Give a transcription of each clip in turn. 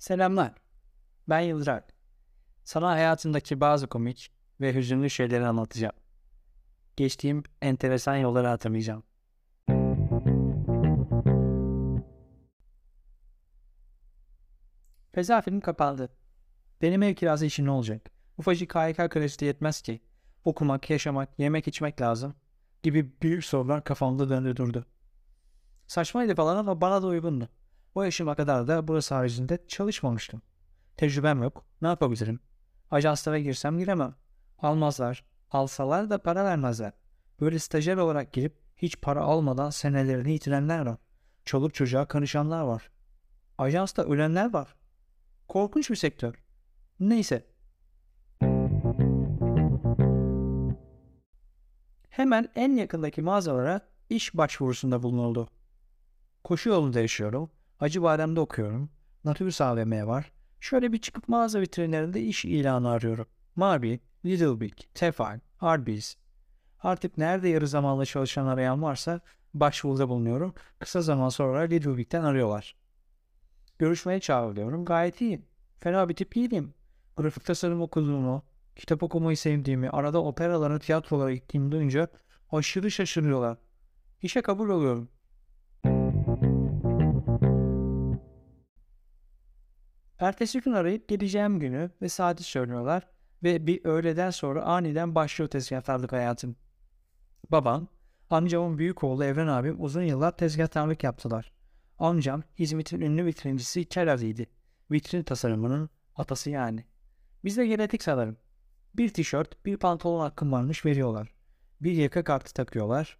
Selamlar. Ben Yıldıray. Sana hayatımdaki bazı komik ve hüzünlü şeyleri anlatacağım. Geçtiğim enteresan yolları hatırlayacağım. Feza film kapandı. Benim ev kirası işi ne olacak? Ufacık KYK kredisi yetmez ki. Okumak, yaşamak, yemek içmek lazım gibi büyük sorular kafamda döndü durdu. Saçmaydı falan ama bana da uygundu. O yaşıma kadar da burası haricinde çalışmamıştım. Tecrübem yok. Ne yapabilirim? Ajanslara girsem giremem. Almazlar. Alsalar da para vermezler. Böyle stajyer olarak girip hiç para almadan senelerini yitirenler var. Çoluk çocuğa karışanlar var. Ajansta ölenler var. Korkunç bir sektör. Neyse. Hemen en yakındaki mağazalara iş başvurusunda bulunuldu. Koşu yolunda yaşıyorum. Acıbadem'de okuyorum. Natürs AVM var. Şöyle bir çıkıp mağaza vitrinlerinde iş ilanı arıyorum. Marby, Little Big, Tefal, Arby's. Artık nerede yarı zamanlı çalışan arayan varsa başvuruda bulunuyorum. Kısa zaman sonra Little Big'ten arıyorlar. Görüşmeye çağrılıyorum. Gayet iyiyim. Fena bir tip değilim. Grafik tasarım okuduğumu, kitap okumayı sevdiğimi, arada operalara, tiyatrolara gittiğimi duyunca aşırı şaşırıyorlar. İşe kabul oluyorum. Ertesi gün arayıp geleceğim günü ve saati söylüyorlar ve bir öğleden sonra aniden başlıyor tezgahtarlık hayatım. Babam, amcamın büyük oğlu Evren abim uzun yıllar tezgahtarlık yaptılar. Amcam hizmetin ünlü vitrincisi Keraz'ıydı. Vitrin tasarımının atası yani. Biz de genetik sanırım. Bir tişört, bir pantolon hakkım varmış veriyorlar. Bir yaka kartı takıyorlar.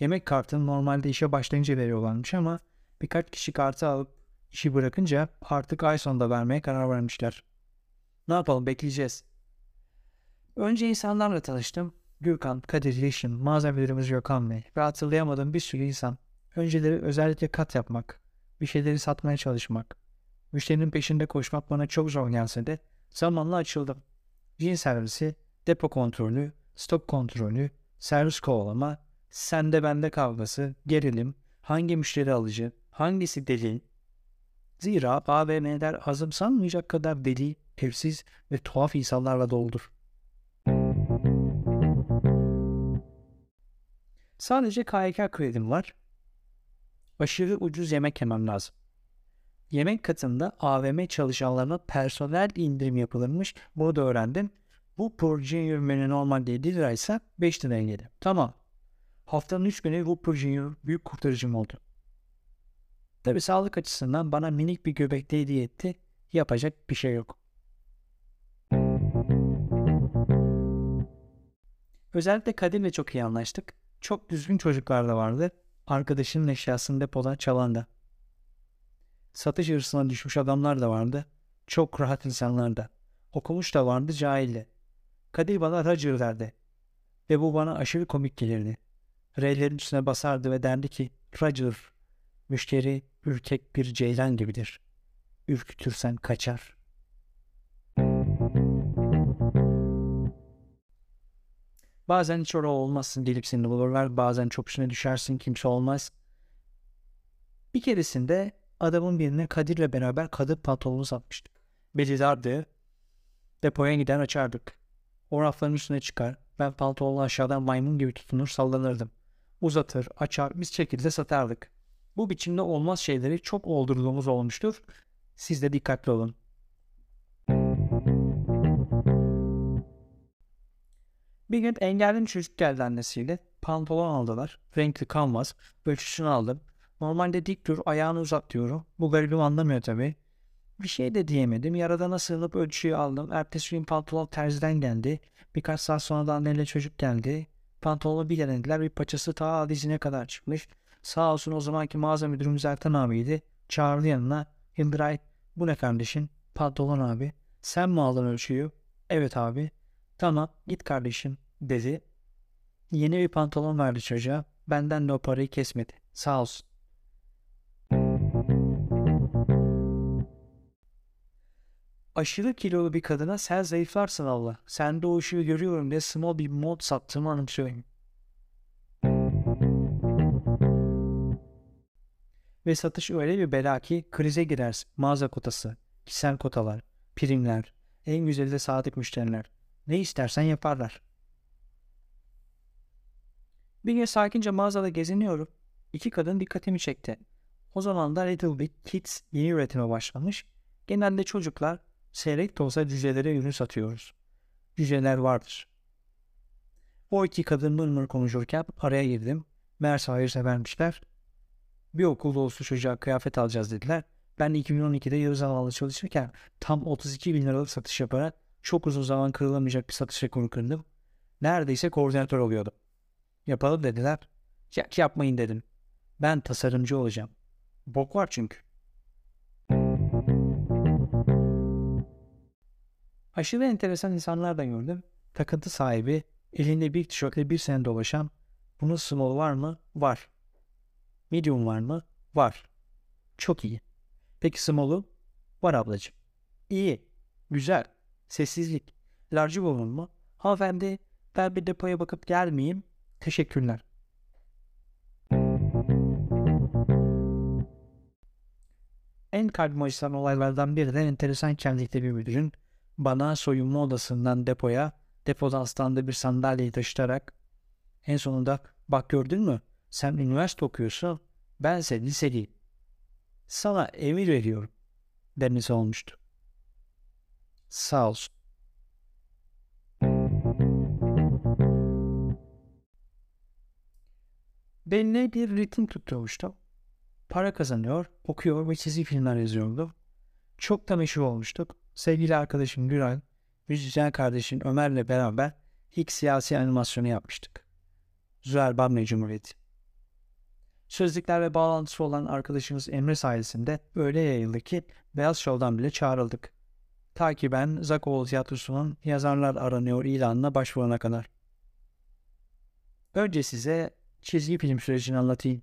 Yemek kartını normalde işe başlayınca veriyorlarmış ama birkaç kişi kartı alıp işi bırakınca artık ay sonunda vermeye karar vermişler. Ne yapalım bekleyeceğiz. Önce insanlarla tanıştım. Gürkan, Kadir, Yeşim, malzemelerimiz Gökhan Bey ve hatırlayamadığım bir sürü insan. Önceleri özellikle kat yapmak, bir şeyleri satmaya çalışmak. Müşterinin peşinde koşmak bana çok zor gelse de zamanla açıldım. Cin servisi, depo kontrolü, stok kontrolü, servis kovalama, sende bende kavgası, gerilim, hangi müşteri alıcı, hangisi deli. Zira AVM'ler azımsanmayacak kadar deli, evsiz ve tuhaf insanlarla doldur. Sadece KYK kredim var. Aşırı ucuz yemek yemem lazım. Yemek katında AVM çalışanlarına personel indirim yapılırmış. Bunu da öğrendim. Bu proje yürümeni normalde 7 liraysa 5 liraya geldi. Tamam. Haftanın 3 günü bu proje büyük kurtarıcım oldu. Tabi sağlık açısından bana minik bir göbek de hediye etti. Yapacak bir şey yok. Özellikle Kadir'le çok iyi anlaştık. Çok düzgün çocuklar da vardı. Arkadaşının eşyasını depodan çalan da. Satış hırsına düşmüş adamlar da vardı. Çok rahat insanlar da. Okumuş da vardı cahil de. Kadir bana Roger derdi. Ve bu bana aşırı komik gelirdi. R'lerin üstüne basardı ve derdi ki Roger, müşteri ürkek bir ceylan gibidir. Ürkütürsen kaçar. Bazen hiç orada olmazsın gelip seni bulurlar. Bazen çok üstüne düşersin kimse olmaz. Bir keresinde adamın birine Kadir'le beraber kadın pantolonu satmıştık. Beli dardı. Depoya giden açardık. O rafların üstüne çıkar. Ben pantolonu aşağıdan maymun gibi tutunur sallanırdım. Uzatır, açar, biz şekilde satardık. Bu biçimde olmaz şeyleri çok oldurduğumuz olmuştur. Siz de dikkatli olun. Bir gün engelli çocuk geldi annesiyle. Pantolon aldılar. Renkli kanvas. Ölçüsünü aldım. Normalde dik dur ayağını uzat diyorum. Bu garibim anlamıyor tabii. Bir şey de diyemedim. Yaradana sığınıp ölçüyü aldım. Ertesi gün pantolon terziden geldi. Birkaç saat sonra da anneyle çocuk geldi. Pantolonu bir denediler. Bir paçası ta dizine kadar çıkmış. Sağ olsun o zamanki mağaza müdürümüz Ertan abiydi. Çağırdı yanına. Yıldıray bu ne kardeşin? Pantolon abi. Sen mi aldın ölçüyü? Evet abi. Tamam git kardeşim dedi. Yeni bir pantolon verdi çocuğa. Benden de o parayı kesmedi. Sağ olsun. Aşırı kilolu bir kadına sen zayıflarsın Allah. Sende o ışığı görüyorum diye small bir mod sattığımı anımsıyorum. Ve satış öyle bir bela ki krize girersin. Mağaza kotası. kişisel kotalar, primler, en güzeli de sadık müşteriler. Ne istersen yaparlar. Bir gün sakince mağazada geziniyorum. İki kadın dikkatimi çekti. O zaman da Little Big Kids yeni üretime başlamış. Genelde çocuklar seyrek de olsa cücelere ürün satıyoruz. Cüceler vardır. O iki kadın mır mır konuşurken araya girdim. Meğerse hayırsevermişler. Bir okul dolusu çocuğa kıyafet alacağız dediler. Ben 2012'de yarı zamanlı çalışırken tam 32 bin liralık satış yaparak çok uzun zaman kırılamayacak bir satış rekoru kırdım. Neredeyse koordinatör oluyordum. Yapalım dediler. Ya, yapmayın dedim. Ben tasarımcı olacağım. Bok var çünkü. Aşırı enteresan insanlar da gördüm. Takıntı sahibi, elinde bir tişörtle bir sene dolaşan. Bunun small var mı? Var. Medium var mı? Var. Çok iyi. Peki small'u? Var ablacığım. İyi. Güzel. Sessizlik. Large'ı bulun mu? Hanımefendi ben bir depoya bakıp gelmeyeyim. Teşekkürler. En kalbimi acıtan olaylardan biri de enteresan kendlikte bir müdürün bana soyunma odasından depoya, depodan standa bir sandalyeyi taşıtarak en sonunda bak gördün mü sen üniversite okuyorsun bense liseliyim. Sana emir veriyorum demesi olmuştu. Sağ olsun. Belli bir ritim tutturmuştum. Para kazanıyor, okuyor ve çizgi filmler yazıyordu. Çok da meşhur olmuştuk. Sevgili arkadaşım Güray, müzisyen kardeşim Ömer'le beraber ilk siyasi animasyonu yapmıştık. Zühal Bamya Cumhuriyeti. Sözlükler ve bağlantısı olan arkadaşımız Emre sayesinde öyle yayıldı ki Beyaz Show'dan bile çağrıldık. Ta ki ben Zakoğlu Tiyatrosu'nun yazarlar aranıyor ilanına başvurana kadar. Önce size çizgi film sürecini anlatayım.